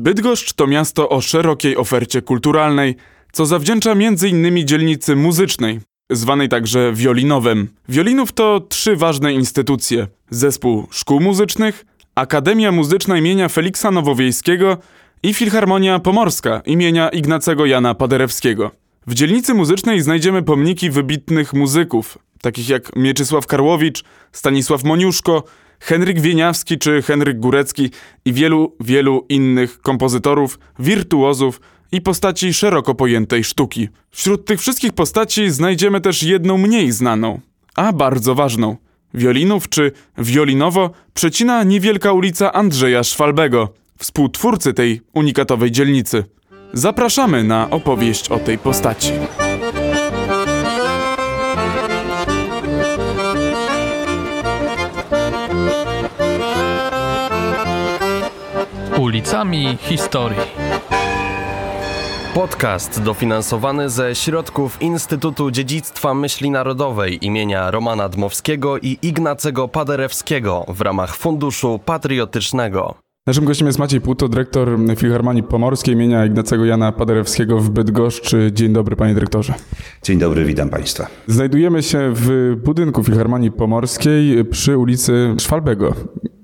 Bydgoszcz to miasto o szerokiej ofercie kulturalnej, co zawdzięcza m.in. dzielnicy muzycznej, zwanej także Wiolinowem. Wiolinów to trzy ważne instytucje: Zespół Szkół Muzycznych, Akademia Muzyczna imienia Feliksa Nowowiejskiego i Filharmonia Pomorska imienia Ignacego Jana Paderewskiego. W dzielnicy muzycznej znajdziemy pomniki wybitnych muzyków, takich jak Mieczysław Karłowicz, Stanisław Moniuszko, Henryk Wieniawski czy Henryk Górecki i wielu, wielu innych kompozytorów, wirtuozów i postaci szeroko pojętej sztuki. Wśród tych wszystkich postaci znajdziemy też jedną mniej znaną, a bardzo ważną. Wiolinów czy Wiolinowo przecina niewielka ulica Andrzeja Szwalbego, współtwórcy tej unikatowej dzielnicy. Zapraszamy na opowieść o tej postaci. Ulicami Historii. Podcast dofinansowany ze środków Instytutu Dziedzictwa Myśli Narodowej imienia Romana Dmowskiego i Ignacego Paderewskiego w ramach Funduszu Patriotycznego. Naszym gościem jest Maciej Puto, dyrektor Filharmonii Pomorskiej imienia Ignacego Jana Paderewskiego w Bydgoszczy. Dzień dobry, panie dyrektorze. Dzień dobry, witam państwa. Znajdujemy się w budynku Filharmonii Pomorskiej przy ulicy Szwalbego.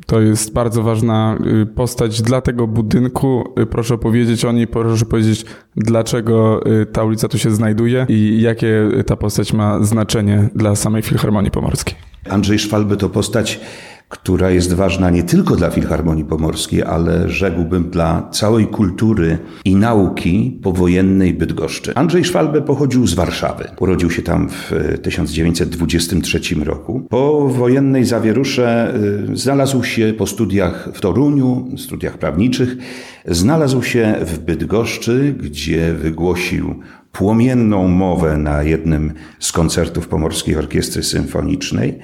To jest bardzo ważna y, postać dla tego budynku. Y, proszę opowiedzieć o niej, proszę powiedzieć, dlaczego y, ta ulica tu się znajduje i jakie ta postać ma znaczenie dla samej Filharmonii Pomorskiej. Andrzej Szwalby to postać która jest ważna nie tylko dla Filharmonii Pomorskiej, ale rzekłbym dla całej kultury i nauki powojennej Bydgoszczy. Andrzej Szwalbe pochodził z Warszawy. Urodził się tam w 1923 roku. Po wojennej zawierusze y, znalazł się po studiach w Toruniu, studiach prawniczych, znalazł się w Bydgoszczy, gdzie wygłosił płomienną mowę na jednym z koncertów Pomorskiej Orkiestry Symfonicznej.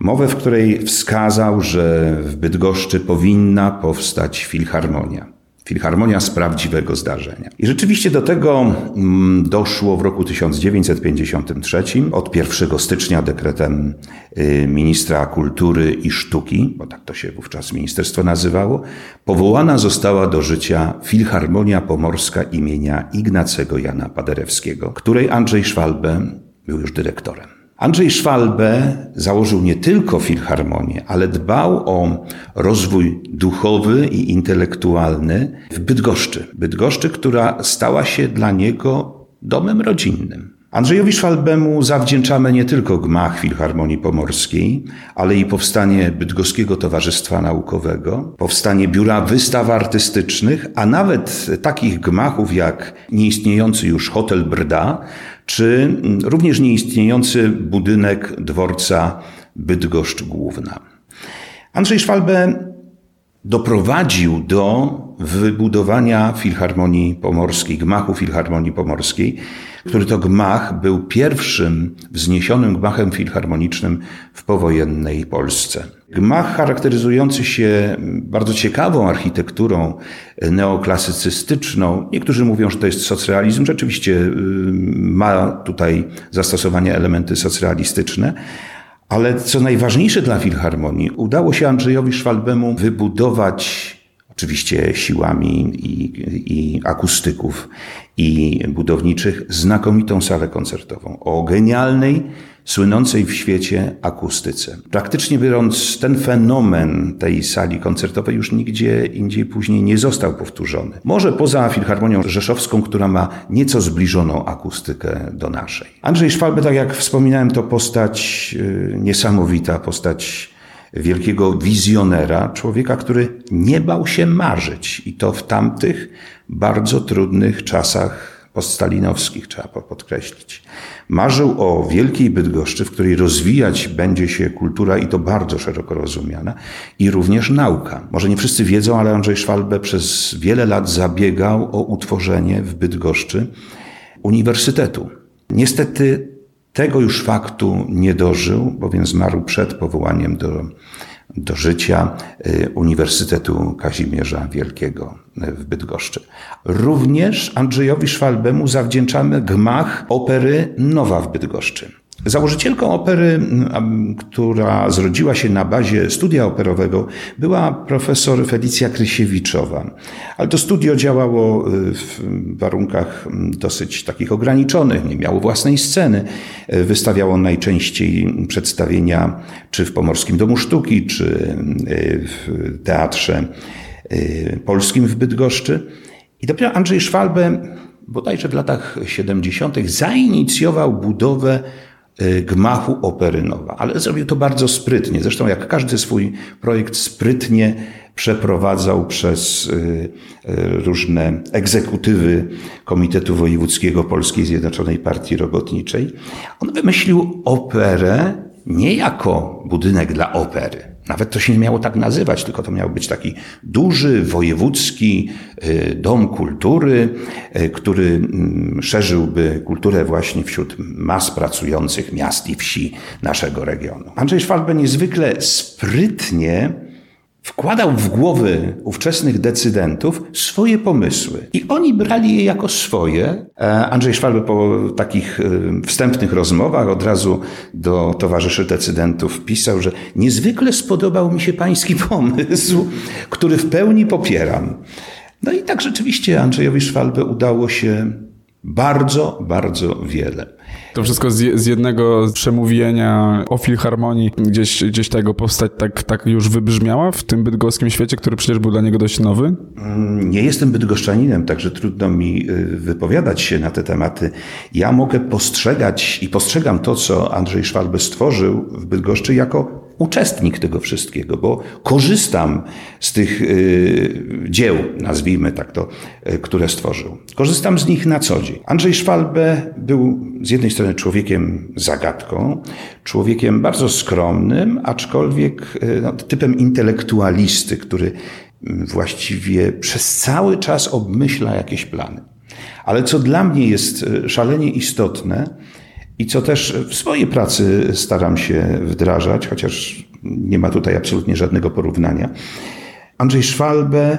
Mowę, w której wskazał, że w Bydgoszczy powinna powstać filharmonia. Filharmonia z prawdziwego zdarzenia. I rzeczywiście do tego mm, doszło w roku 1953, od 1 stycznia dekretem y, ministra kultury i sztuki, bo tak to się wówczas ministerstwo nazywało, powołana została do życia Filharmonia Pomorska imienia Ignacego Jana Paderewskiego, której Andrzej Szwalbe był już dyrektorem. Andrzej Szwalbe założył nie tylko filharmonię, ale dbał o rozwój duchowy i intelektualny w Bydgoszczy. Bydgoszczy, która stała się dla niego domem rodzinnym. Andrzejowi Szwalbemu zawdzięczamy nie tylko gmach Filharmonii Pomorskiej, ale i powstanie Bydgoskiego Towarzystwa Naukowego, powstanie Biura Wystaw Artystycznych, a nawet takich gmachów jak nieistniejący już Hotel Brda, czy również nieistniejący budynek dworca Bydgoszcz Główna. Andrzej Szwalbe doprowadził do wybudowania Filharmonii Pomorskiej, gmachu Filharmonii Pomorskiej, który to gmach był pierwszym wzniesionym gmachem filharmonicznym w powojennej Polsce. Gmach charakteryzujący się bardzo ciekawą architekturą neoklasycystyczną. Niektórzy mówią, że to jest socrealizm. Rzeczywiście y, ma tutaj zastosowanie elementy socrealistyczne. Ale co najważniejsze dla Filharmonii, udało się Andrzejowi Szwalbemu wybudować oczywiście siłami i, i akustyków i budowniczych, znakomitą salę koncertową. O genialnej, słynącej w świecie akustyce. Praktycznie biorąc, ten fenomen tej sali koncertowej już nigdzie indziej później nie został powtórzony. Może poza Filharmonią Rzeszowską, która ma nieco zbliżoną akustykę do naszej. Andrzej Szwalby, tak jak wspominałem, to postać y, niesamowita, postać wielkiego wizjonera, człowieka, który nie bał się marzyć i to w tamtych bardzo trudnych czasach poststalinowskich, trzeba podkreślić. Marzył o wielkiej Bydgoszczy, w której rozwijać będzie się kultura i to bardzo szeroko rozumiana i również nauka. Może nie wszyscy wiedzą, ale Andrzej Szwalbe przez wiele lat zabiegał o utworzenie w Bydgoszczy uniwersytetu. Niestety tego już faktu nie dożył, bowiem zmarł przed powołaniem do, do życia y, Uniwersytetu Kazimierza Wielkiego w Bydgoszczy. Również Andrzejowi Szwalbemu zawdzięczamy gmach opery Nowa w Bydgoszczy. Założycielką opery, która zrodziła się na bazie studia operowego, była profesor Felicja Krysiewiczowa. Ale to studio działało y, w warunkach dosyć takich ograniczonych, nie miało własnej sceny. Wystawiało najczęściej przedstawienia czy w Pomorskim Domu Sztuki, czy y, w Teatrze y, Polskim w Bydgoszczy. I dopiero Andrzej Szwalbe bodajże w latach 70. zainicjował budowę Y, gmachu Operynowa, ale zrobił to bardzo sprytnie. Zresztą jak każdy swój projekt sprytnie przeprowadzał przez y, y, różne egzekutywy Komitetu Wojewódzkiego Polskiej Zjednoczonej Partii Robotniczej. On wymyślił operę nie jako budynek dla opery. Nawet to się nie miało tak nazywać, tylko to miał być taki duży, wojewódzki y, dom kultury, y, który mm, szerzyłby kulturę właśnie wśród mas pracujących miast i wsi naszego regionu. Andrzej Szwalbe niezwykle sprytnie wkładał w głowy ówczesnych decydentów swoje pomysły. I oni brali je jako swoje. E, Andrzej Szwalby po takich e, wstępnych rozmowach od razu do towarzyszy decydentów pisał, że niezwykle spodobał mi się pański pomysł, który w pełni popieram. No i tak rzeczywiście Andrzejowi Szwalbe udało się bardzo, bardzo wiele. To wszystko z, z, jednego przemówienia o filharmonii gdzieś, gdzieś tego powstać tak, tak już wybrzmiała w tym bydgoskim świecie, który przecież był dla niego dość nowy? Mm, nie jestem bydgoszczaninem, także trudno mi y, wypowiadać się na te tematy. Ja mogę postrzegać i postrzegam to, co Andrzej Szwalby stworzył w Bydgoszczy jako uczestnik tego wszystkiego, bo korzystam z tych y, dzieł, nazwijmy tak to, y, które stworzył. Korzystam z nich na co dzień. Andrzej Szwalbe był z jednej strony człowiekiem zagadką, człowiekiem bardzo skromnym, aczkolwiek y, no, typem intelektualisty, który mm, właściwie przez cały czas obmyśla jakieś plany. Ale co dla mnie jest szalenie istotne, i co też w swojej pracy staram się wdrażać, chociaż nie ma tutaj absolutnie żadnego porównania. Andrzej Szwalbe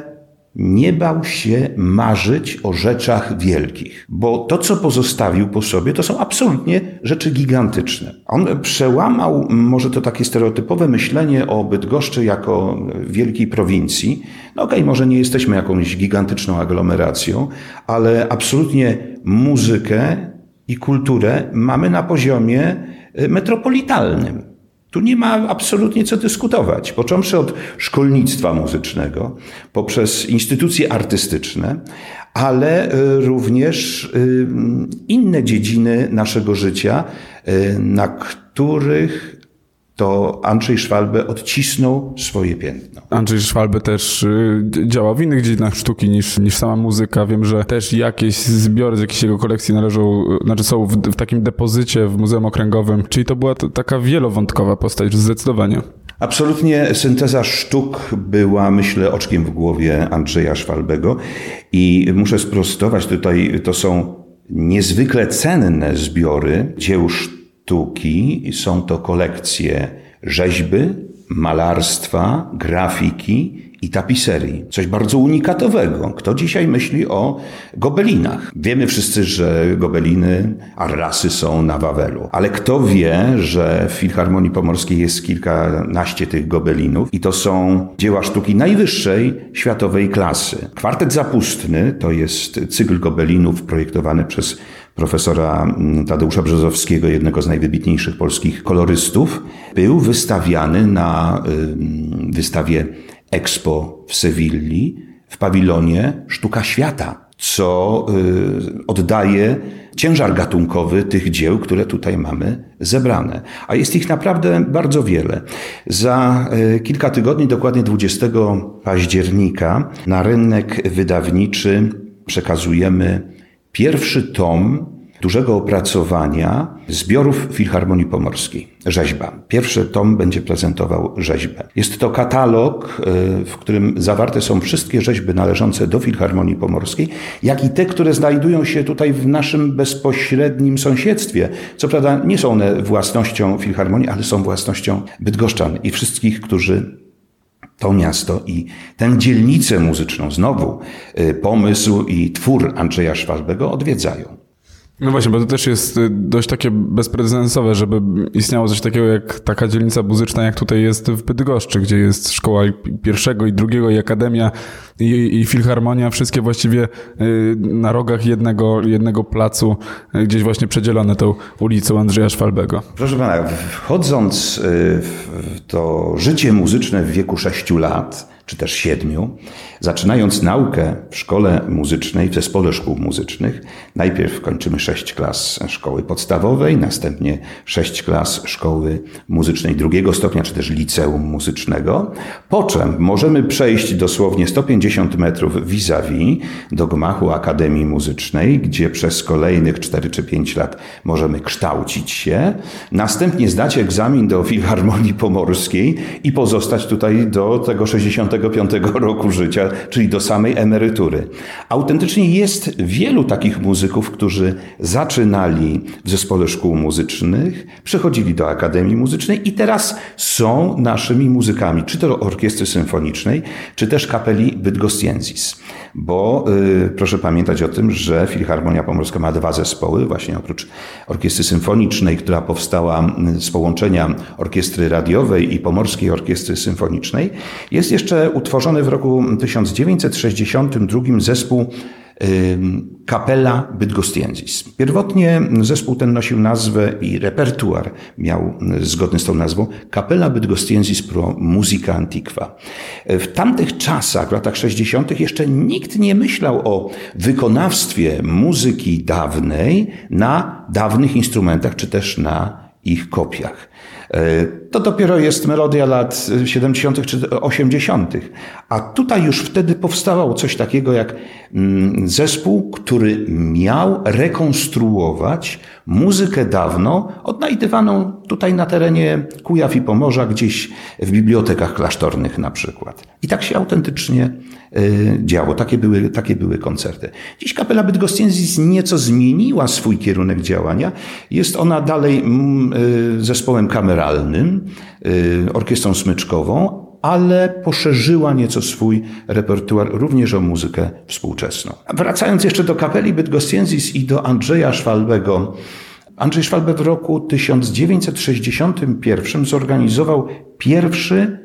nie bał się marzyć o rzeczach wielkich, bo to, co pozostawił po sobie, to są absolutnie rzeczy gigantyczne. On przełamał może to takie stereotypowe myślenie o Bydgoszczy jako wielkiej prowincji. No okej, okay, może nie jesteśmy jakąś gigantyczną aglomeracją, ale absolutnie muzykę i kulturę mamy na poziomie y, metropolitalnym. Tu nie ma absolutnie co dyskutować. Począwszy od szkolnictwa muzycznego, poprzez instytucje artystyczne, ale y, również y, inne dziedziny naszego życia, na których to Andrzej Szwalbe odcisnął swoje piętno. Andrzej Szwalbe też y, działał w innych dziedzinach sztuki niż, niż sama muzyka. Wiem, że też jakieś zbiory z jakiejś jego kolekcji należą, znaczy są w, w takim depozycie w Muzeum Okręgowym, czyli to była to, taka wielowątkowa postać, zdecydowanie. Absolutnie synteza sztuk była, myślę, oczkiem w głowie Andrzeja Szwalbego i muszę sprostować tutaj, to są niezwykle cenne zbiory dzieł sztuk sztuki, są to kolekcje rzeźby, malarstwa, grafiki i tapiserii. Coś bardzo unikatowego. Kto dzisiaj myśli o gobelinach? Wiemy wszyscy, że gobeliny, arrasy są na Wawelu. Ale kto wie, że w Filharmonii Pomorskiej jest kilkanaście tych gobelinów i to są dzieła sztuki najwyższej światowej klasy. Kwartet Zapustny to jest cykl gobelinów projektowany przez profesora mm, Tadeusza Brzozowskiego, jednego z najwybitniejszych polskich kolorystów, był wystawiany na wystawie Expo w Sewilli w pawilonie Sztuka Świata, co y, oddaje ciężar gatunkowy tych dzieł, które tutaj mamy zebrane. A jest ich naprawdę bardzo wiele. Za y, kilka tygodni, dokładnie 20 października, na rynek wydawniczy przekazujemy Pierwszy tom dużego opracowania zbiorów Filharmonii Pomorskiej. Rzeźba. Pierwszy tom będzie prezentował rzeźbę. Jest to katalog, e, w którym zawarte są wszystkie rzeźby należące do Filharmonii Pomorskiej, jak i te, które znajdują się tutaj w naszym bezpośrednim sąsiedztwie. Co prawda nie są one własnością Filharmonii, ale są własnością Bydgoszczan i wszystkich, którzy to miasto i tę dzielnicę muzyczną, znowu y, pomysł i twór Andrzeja Szwalbego odwiedzają. No właśnie, bo to też jest y, dość takie bezprecedensowe, żeby istniało coś takiego jak taka dzielnica muzyczna, jak tutaj jest w Bydgoszczy, gdzie jest szkoła pierwszego i drugiego i akademia i, i filharmonia, wszystkie właściwie y, na rogach jednego, jednego placu, y, gdzieś właśnie przedzielone tą ulicą Andrzeja Szwalbego. Proszę pana, wchodząc w to życie muzyczne w wieku sześciu lat, czy też siedmiu, zaczynając naukę w szkole muzycznej, w zespole szkół muzycznych, najpierw kończymy sześć klas szkoły podstawowej, następnie sześć klas szkoły muzycznej drugiego stopnia, czy też liceum muzycznego, po czym możemy przejść dosłownie 150 metrów vis-a-vis do gmachu Akademii Muzycznej, gdzie przez kolejnych 4 czy 5 lat możemy kształcić się, następnie zdać egzamin do Filharmonii Pomorskiej i pozostać tutaj do tego 60 65 roku życia, czyli do samej emerytury. Autentycznie jest wielu takich muzyków, którzy zaczynali w zespole szkół muzycznych, przechodzili do Akademii Muzycznej i teraz są naszymi muzykami, czy to orkiestry symfonicznej, czy też kapeli Bydgoszcjensis. Bo y, proszę pamiętać o tym, że Filharmonia Pomorska ma dwa zespoły, właśnie oprócz orkiestry symfonicznej, która powstała z połączenia orkiestry radiowej i Pomorskiej Orkiestry Symfonicznej, jest jeszcze utworzony w roku 1962 zespół Kapela Bydgoszcjensis. Pierwotnie zespół ten nosił nazwę i repertuar miał zgodny z tą nazwą Kapela Bydgoszcjensis pro Musica Antiqua. W tamtych czasach, w latach 60. jeszcze nikt nie myślał o wykonawstwie muzyki dawnej na dawnych instrumentach, czy też na ich kopiach. E, to dopiero jest melodia lat 70. czy 80., a tutaj już wtedy powstawało coś takiego jak mm, zespół, który miał rekonstruować muzykę dawno odnajdywaną tutaj na terenie Kujaw i Pomorza, gdzieś w bibliotekach klasztornych na przykład. I tak się autentycznie y, działo. Takie były, takie były koncerty. Dziś kapela Bydgoszcjensis nieco zmieniła swój kierunek działania. Jest ona dalej mm, y, zespołem kameralnym, y, orkiestrą smyczkową, ale poszerzyła nieco swój repertuar również o muzykę współczesną. Wracając jeszcze do kapeli Bydgoszcjensis i do Andrzeja Szwalbego, Andrzej Szwalbe w roku 1961 zorganizował pierwszy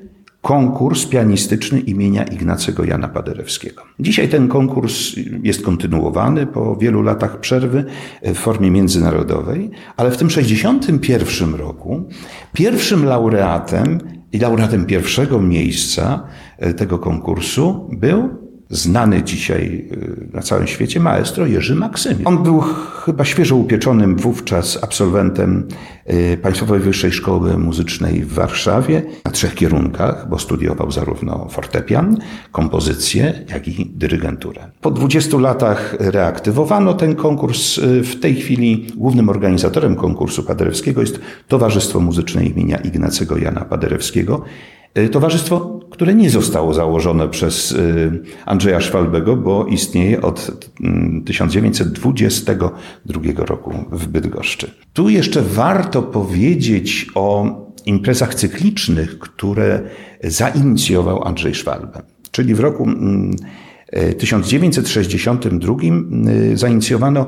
konkurs pianistyczny imienia Ignacego Jana Paderewskiego. Dzisiaj ten konkurs jest kontynuowany po wielu latach przerwy w formie międzynarodowej, ale w tym 61 roku pierwszym laureatem i laureatem pierwszego miejsca tego konkursu był znany dzisiaj y, na całym świecie maestro Jerzy Maksymian. On był chyba świeżo upieczonym wówczas absolwentem y, Państwowej Wyższej Szkoły Muzycznej w Warszawie na trzech kierunkach, bo studiował zarówno fortepian, kompozycję, jak i dyrygenturę. Po 20 latach reaktywowano ten konkurs. Y, w tej chwili głównym organizatorem konkursu Paderewskiego jest Towarzystwo Muzyczne imienia Ignacego Jana Paderewskiego. Towarzystwo które nie zostało założone przez y, Andrzeja Szwalbego, bo istnieje od 1922 mm, roku w Bydgoszczy. Tu jeszcze warto powiedzieć o imprezach cyklicznych, które zainicjował Andrzej Szwalbe. Czyli w roku 1962 mm, y, zainicjowano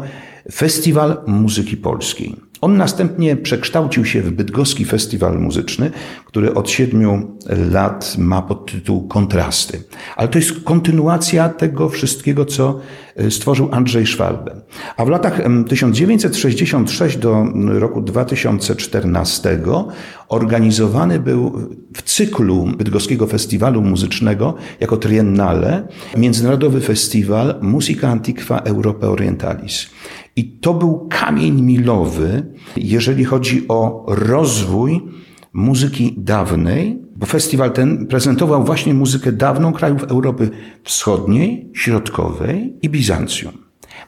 Festiwal Muzyki Polskiej. On następnie przekształcił się w Bydgoski Festiwal Muzyczny, który od siedmiu lat ma podtytuł Kontrasty. Ale to jest kontynuacja tego wszystkiego, co e, stworzył Andrzej Szwalbe. A w latach 1966 do roku 2014 organizowany był w cyklu Bydgoskiego Festiwalu Muzycznego jako triennale Międzynarodowy Festiwal Musica Antiqua Europe Orientalis. I to był kamień milowy, jeżeli chodzi o rozwój muzyki dawnej, bo festiwal ten prezentował właśnie muzykę dawną krajów Europy Wschodniej, Środkowej i Bizancjum.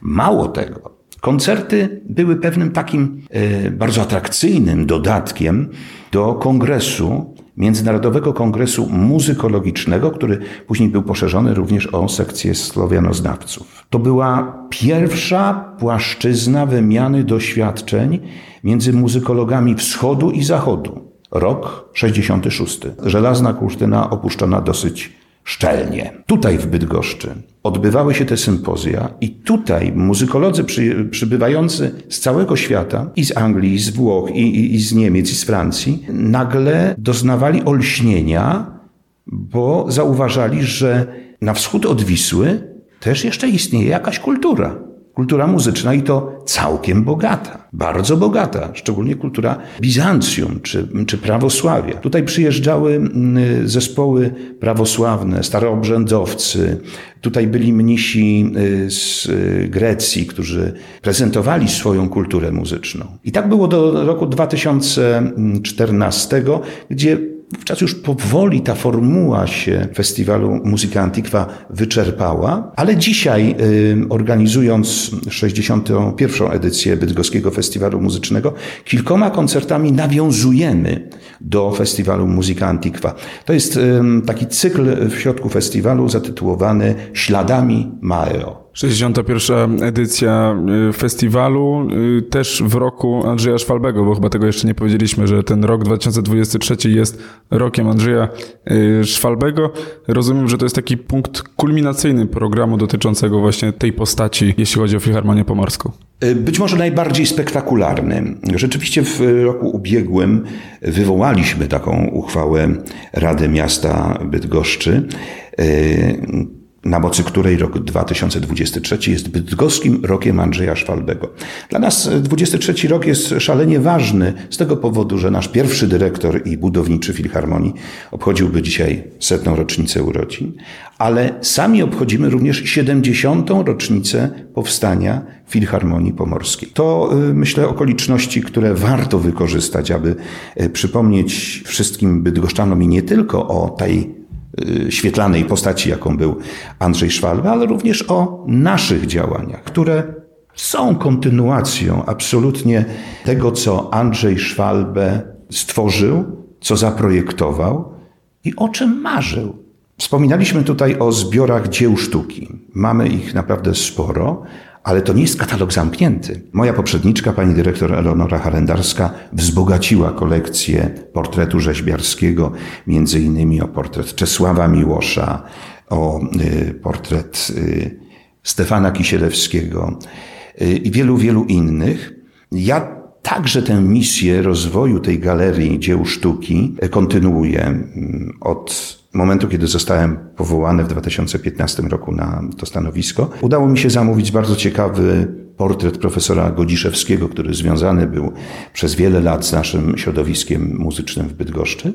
Mało tego, koncerty były pewnym takim e, bardzo atrakcyjnym dodatkiem do kongresu Międzynarodowego Kongresu Muzykologicznego, który później był poszerzony również o sekcję słowianoznawców. To była pierwsza płaszczyzna wymiany doświadczeń między muzykologami wschodu i zachodu. Rok 66. Żelazna kurtyna opuszczona dosyć szczelnie. Tutaj w Bydgoszczy odbywały się te sympozja i tutaj muzykolodzy przy, przybywający z całego świata, i z Anglii, i z Włoch, i, i, i z Niemiec, i z Francji, nagle doznawali olśnienia, bo zauważali, że na wschód od Wisły też jeszcze istnieje jakaś kultura kultura muzyczna i to całkiem bogata, bardzo bogata, szczególnie kultura Bizancjum czy, czy prawosławia. Tutaj przyjeżdżały mm, zespoły prawosławne, staroobrzędowcy, tutaj byli mnisi y, z y, Grecji, którzy prezentowali swoją kulturę muzyczną. I tak było do roku 2014, gdzie Wówczas już powoli ta formuła się festiwalu Muzyka Antikwa wyczerpała, ale dzisiaj organizując 61. edycję Bydgoskiego Festiwalu Muzycznego, kilkoma koncertami nawiązujemy do festiwalu Muzyka Antikwa. To jest taki cykl w środku festiwalu zatytułowany Śladami Maeo. 61. edycja y, festiwalu, y, też w roku Andrzeja Szwalbego, bo chyba tego jeszcze nie powiedzieliśmy, że ten rok 2023 jest rokiem Andrzeja y, Szwalbego. Rozumiem, że to jest taki punkt kulminacyjny programu dotyczącego właśnie tej postaci, jeśli chodzi o Filharmonię Pomorską. Być może najbardziej spektakularny. Rzeczywiście w roku ubiegłym wywołaliśmy taką uchwałę Rady Miasta Bydgoszczy na mocy której rok 2023 jest bydgoskim rokiem Andrzeja Szwalbego. Dla nas 23 rok jest szalenie ważny z tego powodu, że nasz pierwszy dyrektor i budowniczy Filharmonii obchodziłby dzisiaj setną rocznicę urodzin, ale sami obchodzimy również 70. rocznicę powstania Filharmonii Pomorskiej. To y, myślę okoliczności, które warto wykorzystać, aby y, przypomnieć wszystkim bydgoszczanom i nie tylko o tej świetlanej postaci, jaką był Andrzej Szwalba, ale również o naszych działaniach, które są kontynuacją absolutnie tego, co Andrzej Szwalbe stworzył, co zaprojektował i o czym marzył. Wspominaliśmy tutaj o zbiorach dzieł sztuki. Mamy ich naprawdę sporo, ale to nie jest katalog zamknięty. Moja poprzedniczka, pani dyrektor Eleonora Harendarska, wzbogaciła kolekcję portretu rzeźbiarskiego, między innymi o portret Czesława Miłosza, o y, portret y, Stefana Kisielewskiego y, i wielu, wielu innych. Ja także tę misję rozwoju tej galerii dzieł sztuki kontynuuję mm, od momentu, kiedy zostałem powołany w 2015 roku na to stanowisko, udało mi się zamówić bardzo ciekawy portret profesora Godziszewskiego, który związany był przez wiele lat z naszym środowiskiem muzycznym w Bydgoszczy.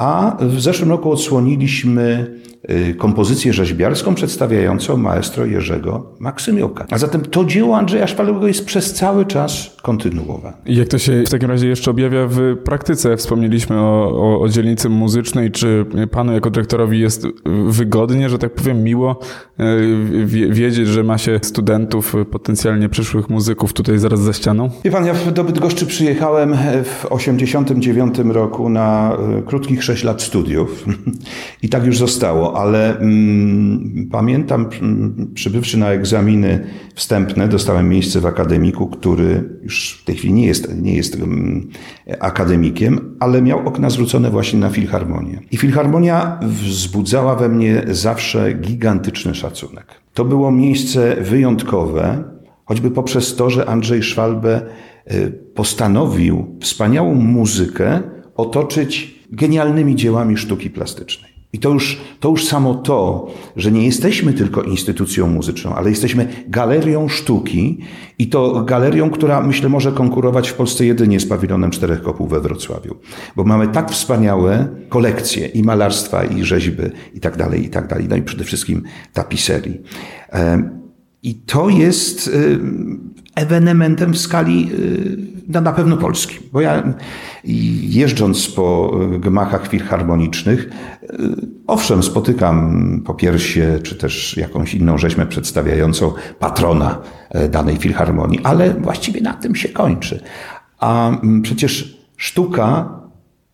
A w zeszłym roku odsłoniliśmy y, kompozycję rzeźbiarską przedstawiającą maestro Jerzego Maksymioka. A zatem to dzieło Andrzeja Szwalowego jest przez cały czas kontynuowane. I jak to się w takim razie jeszcze objawia w praktyce? Wspomnieliśmy o, o, o dzielnicy muzycznej. Czy panu jako dyrektorowi jest wygodnie, że tak powiem, miło y, wiedzieć, że ma się studentów, potencjalnie przyszłych muzyków tutaj zaraz za ścianą? Wie pan, ja do Bydgoszczy przyjechałem w 89 roku na y, krótkich 6 lat studiów i tak już zostało, ale mm, pamiętam, mm, przybywszy na egzaminy wstępne, dostałem miejsce w akademiku, który już w tej chwili nie jest, nie jest mm, akademikiem, ale miał okna zwrócone właśnie na filharmonię. I filharmonia wzbudzała we mnie zawsze gigantyczny szacunek. To było miejsce wyjątkowe, choćby poprzez to, że Andrzej Szwalbe y, postanowił wspaniałą muzykę otoczyć genialnymi dziełami sztuki plastycznej. I to już, to już samo to, że nie jesteśmy tylko instytucją muzyczną, ale jesteśmy galerią sztuki i to galerią, która myślę może konkurować w Polsce jedynie z pawilonem czterech kopuł we Wrocławiu. Bo mamy tak wspaniałe kolekcje i malarstwa, i rzeźby, i tak dalej, i tak dalej. No i przede wszystkim tapiserii. I to jest ewenementem w skali no, na pewno Polski. Bo ja jeżdżąc po gmachach filharmonicznych, owszem, spotykam popiersie czy też jakąś inną rzeźmę przedstawiającą patrona e, danej filharmonii, ale właściwie na tym się kończy. A przecież sztuka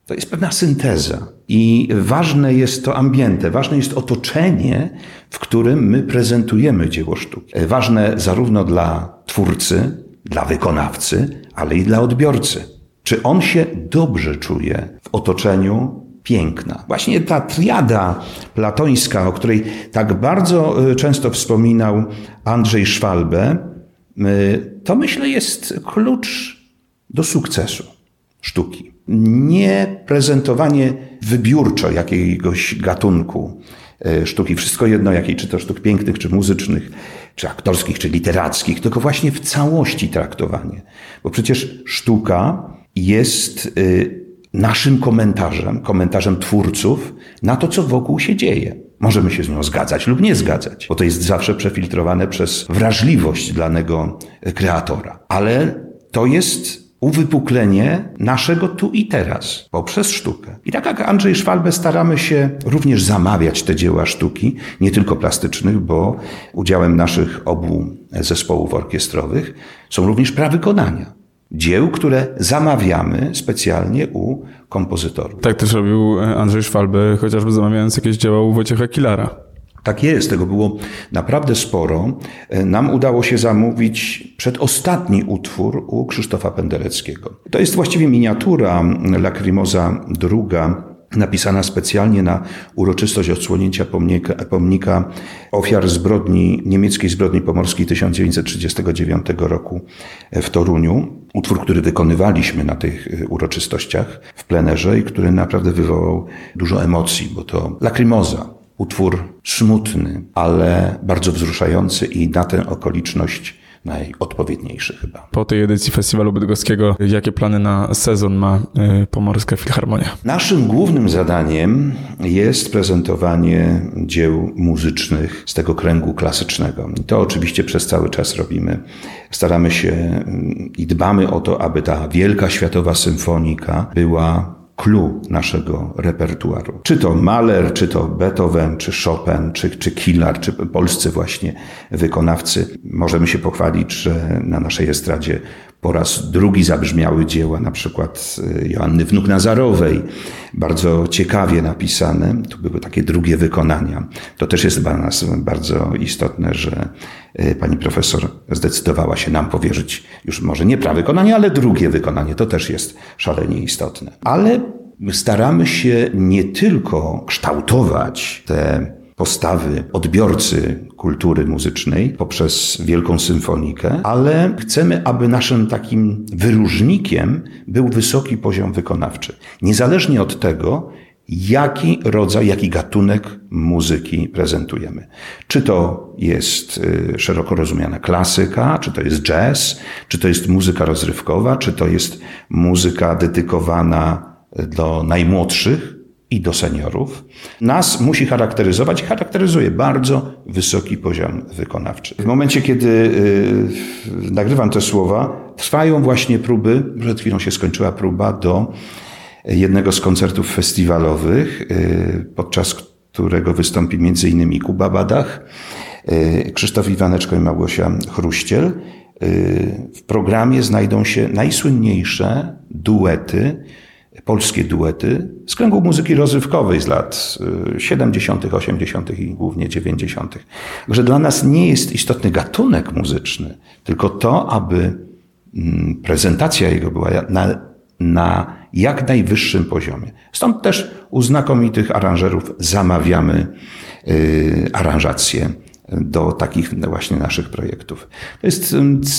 to jest pewna synteza. I ważne jest to ambiente, ważne jest otoczenie, w którym my prezentujemy dzieło sztuki. Ważne zarówno dla twórcy, dla wykonawcy, ale i dla odbiorcy. Czy on się dobrze czuje w otoczeniu piękna. Właśnie ta triada platońska, o której tak bardzo y, często wspominał Andrzej Szwalbe, to myślę jest klucz do sukcesu sztuki. Nie prezentowanie wybiórczo jakiegoś gatunku y, sztuki, wszystko jedno jakiej, czy to sztuk pięknych, czy muzycznych, czy aktorskich, czy literackich, tylko właśnie w całości traktowanie. Bo przecież sztuka jest naszym komentarzem, komentarzem twórców na to, co wokół się dzieje. Możemy się z nią zgadzać lub nie zgadzać, bo to jest zawsze przefiltrowane przez wrażliwość danego kreatora. Ale to jest uwypuklenie naszego tu i teraz poprzez sztukę. I tak jak Andrzej Szwalbe staramy się również zamawiać te dzieła sztuki, nie tylko plastycznych, bo udziałem naszych obu zespołów orkiestrowych są również prawykonania dzieł, które zamawiamy specjalnie u kompozytorów. Tak też robił Andrzej Szwalby, chociażby zamawiając jakieś dzieła u Wojciecha Kilara. Tak jest, tego było naprawdę sporo. E, nam udało się zamówić przedostatni utwór u Krzysztofa Pendereckiego. To jest właściwie miniatura Lacrimosa druga napisana specjalnie na uroczystość odsłonięcia pomnika, pomnika ofiar zbrodni, niemieckiej zbrodni pomorskiej 1939 roku w Toruniu. Utwór, który wykonywaliśmy na tych y, uroczystościach w plenerze i który naprawdę wywołał dużo emocji, bo to Lacrimosa, utwór smutny, ale bardzo wzruszający i na tę okoliczność najodpowiedniejszy chyba. Po tej edycji Festiwalu Bydgoskiego, jakie plany na sezon ma y, Pomorska Filharmonia? Naszym głównym zadaniem jest prezentowanie dzieł muzycznych z tego kręgu klasycznego. I to oczywiście przez cały czas robimy. Staramy się mm, i dbamy o to, aby ta wielka światowa symfonika była clue naszego repertuaru. Czy to Mahler, czy to Beethoven, czy Chopin, czy, czy Killar, czy polscy właśnie wykonawcy. Możemy się pochwalić, że na naszej estradzie po raz drugi zabrzmiały dzieła na przykład y, Joanny Wnuk Nazarowej, bardzo ciekawie napisane. To były takie drugie wykonania. To też jest dla nas bardzo istotne, że y, pani profesor zdecydowała się nam powierzyć już może nie prawe wykonanie, ale drugie wykonanie. To też jest szalenie istotne. Ale staramy się nie tylko kształtować te postawy odbiorcy kultury muzycznej poprzez Wielką Symfonikę, ale chcemy, aby naszym takim wyróżnikiem był wysoki poziom wykonawczy. Niezależnie od tego, jaki rodzaj, jaki gatunek muzyki prezentujemy. Czy to jest y, szeroko rozumiana klasyka, czy to jest jazz, czy to jest muzyka rozrywkowa, czy to jest muzyka dedykowana do najmłodszych, i do seniorów, nas musi charakteryzować, charakteryzuje bardzo wysoki poziom wykonawczy. W momencie, kiedy y, nagrywam te słowa, trwają właśnie próby, przed chwilą się skończyła próba do jednego z koncertów festiwalowych, y, podczas którego wystąpi m.in. Kuba Badach, y, Krzysztof Iwaneczko i Małgosia Chruściel. W programie znajdą się najsłynniejsze duety polskie duety z kręgu muzyki rozrywkowej z lat 70., y, 80. i głównie 90. Także dla nas nie jest istotny gatunek muzyczny, tylko to, aby mm, prezentacja jego była na, na jak najwyższym poziomie. Stąd też u znakomitych aranżerów zamawiamy y, aranżacje do takich właśnie naszych projektów. To jest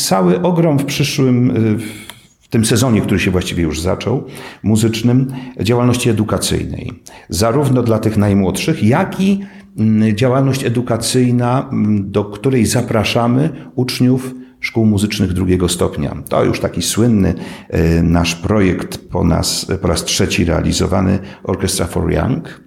cały ogrom w przyszłym y, w tym sezonie, który się właściwie już zaczął, muzycznym, działalności edukacyjnej. Zarówno dla tych najmłodszych, jak i mm, działalność edukacyjna, mm, do której zapraszamy uczniów szkół muzycznych drugiego stopnia. To już taki słynny e, nasz projekt po, nas, po raz trzeci realizowany Orchestra for Young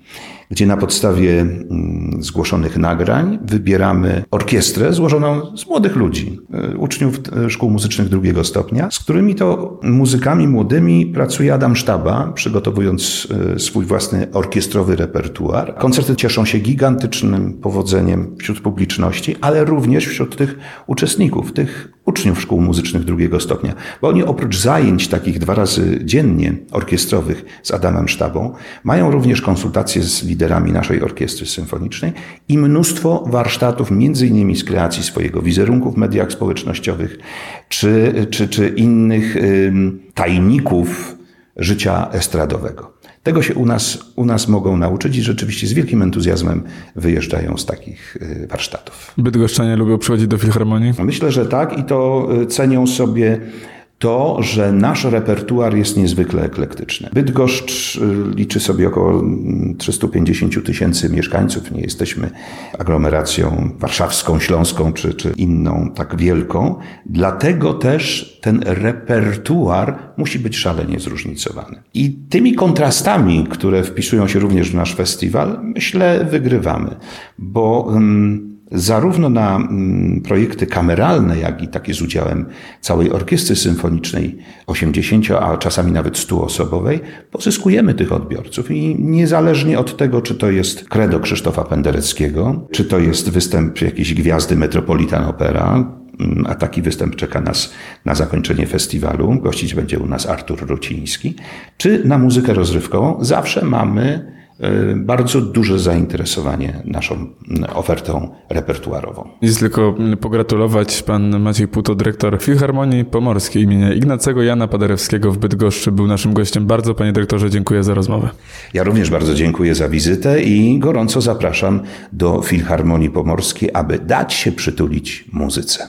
gdzie na podstawie mm, zgłoszonych nagrań wybieramy orkiestrę złożoną z młodych ludzi, e, uczniów e, szkół muzycznych drugiego stopnia, z którymi to muzykami młodymi pracuje Adam Sztaba, przygotowując e, swój własny orkiestrowy repertuar. Koncerty cieszą się gigantycznym powodzeniem wśród publiczności, ale również wśród tych uczestników, tych uczniów szkół muzycznych drugiego stopnia, bo oni oprócz zajęć takich dwa razy dziennie orkiestrowych z Adamem Sztabą, mają również konsultacje z liderami naszej orkiestry symfonicznej i mnóstwo warsztatów, między innymi z kreacji swojego wizerunku w mediach społecznościowych, czy, czy, czy innych tajników życia estradowego. Tego się u nas, u nas mogą nauczyć i rzeczywiście z wielkim entuzjazmem wyjeżdżają z takich y, warsztatów. Bydgoszczanie lubią przychodzić do Filharmonii? Myślę, że tak i to y, cenią sobie to, że nasz repertuar jest niezwykle eklektyczny. Bydgoszcz y, liczy sobie około 350 tysięcy mieszkańców. Nie jesteśmy aglomeracją warszawską, śląską czy, czy inną tak wielką. Dlatego też ten repertuar musi być szalenie zróżnicowany. I tymi kontrastami, które wpisują się również w nasz festiwal, myślę, wygrywamy, bo. Hmm, zarówno na mm, projekty kameralne, jak i takie z udziałem całej orkiestry symfonicznej 80, a czasami nawet 100-osobowej, pozyskujemy tych odbiorców i niezależnie od tego, czy to jest kredo Krzysztofa Pendereckiego, czy to jest występ jakiejś gwiazdy Metropolitan Opera, mm, a taki występ czeka nas na zakończenie festiwalu. Gościć będzie u nas Artur Ruciński. Czy na muzykę rozrywkową zawsze mamy bardzo duże zainteresowanie naszą ofertą repertuarową. Nic tylko pogratulować. Pan Maciej Puto, dyrektor Filharmonii Pomorskiej imienia Ignacego Jana Paderewskiego w Bydgoszczy był naszym gościem. Bardzo panie dyrektorze dziękuję za rozmowę. Ja również bardzo dziękuję za wizytę i gorąco zapraszam do Filharmonii Pomorskiej, aby dać się przytulić muzyce.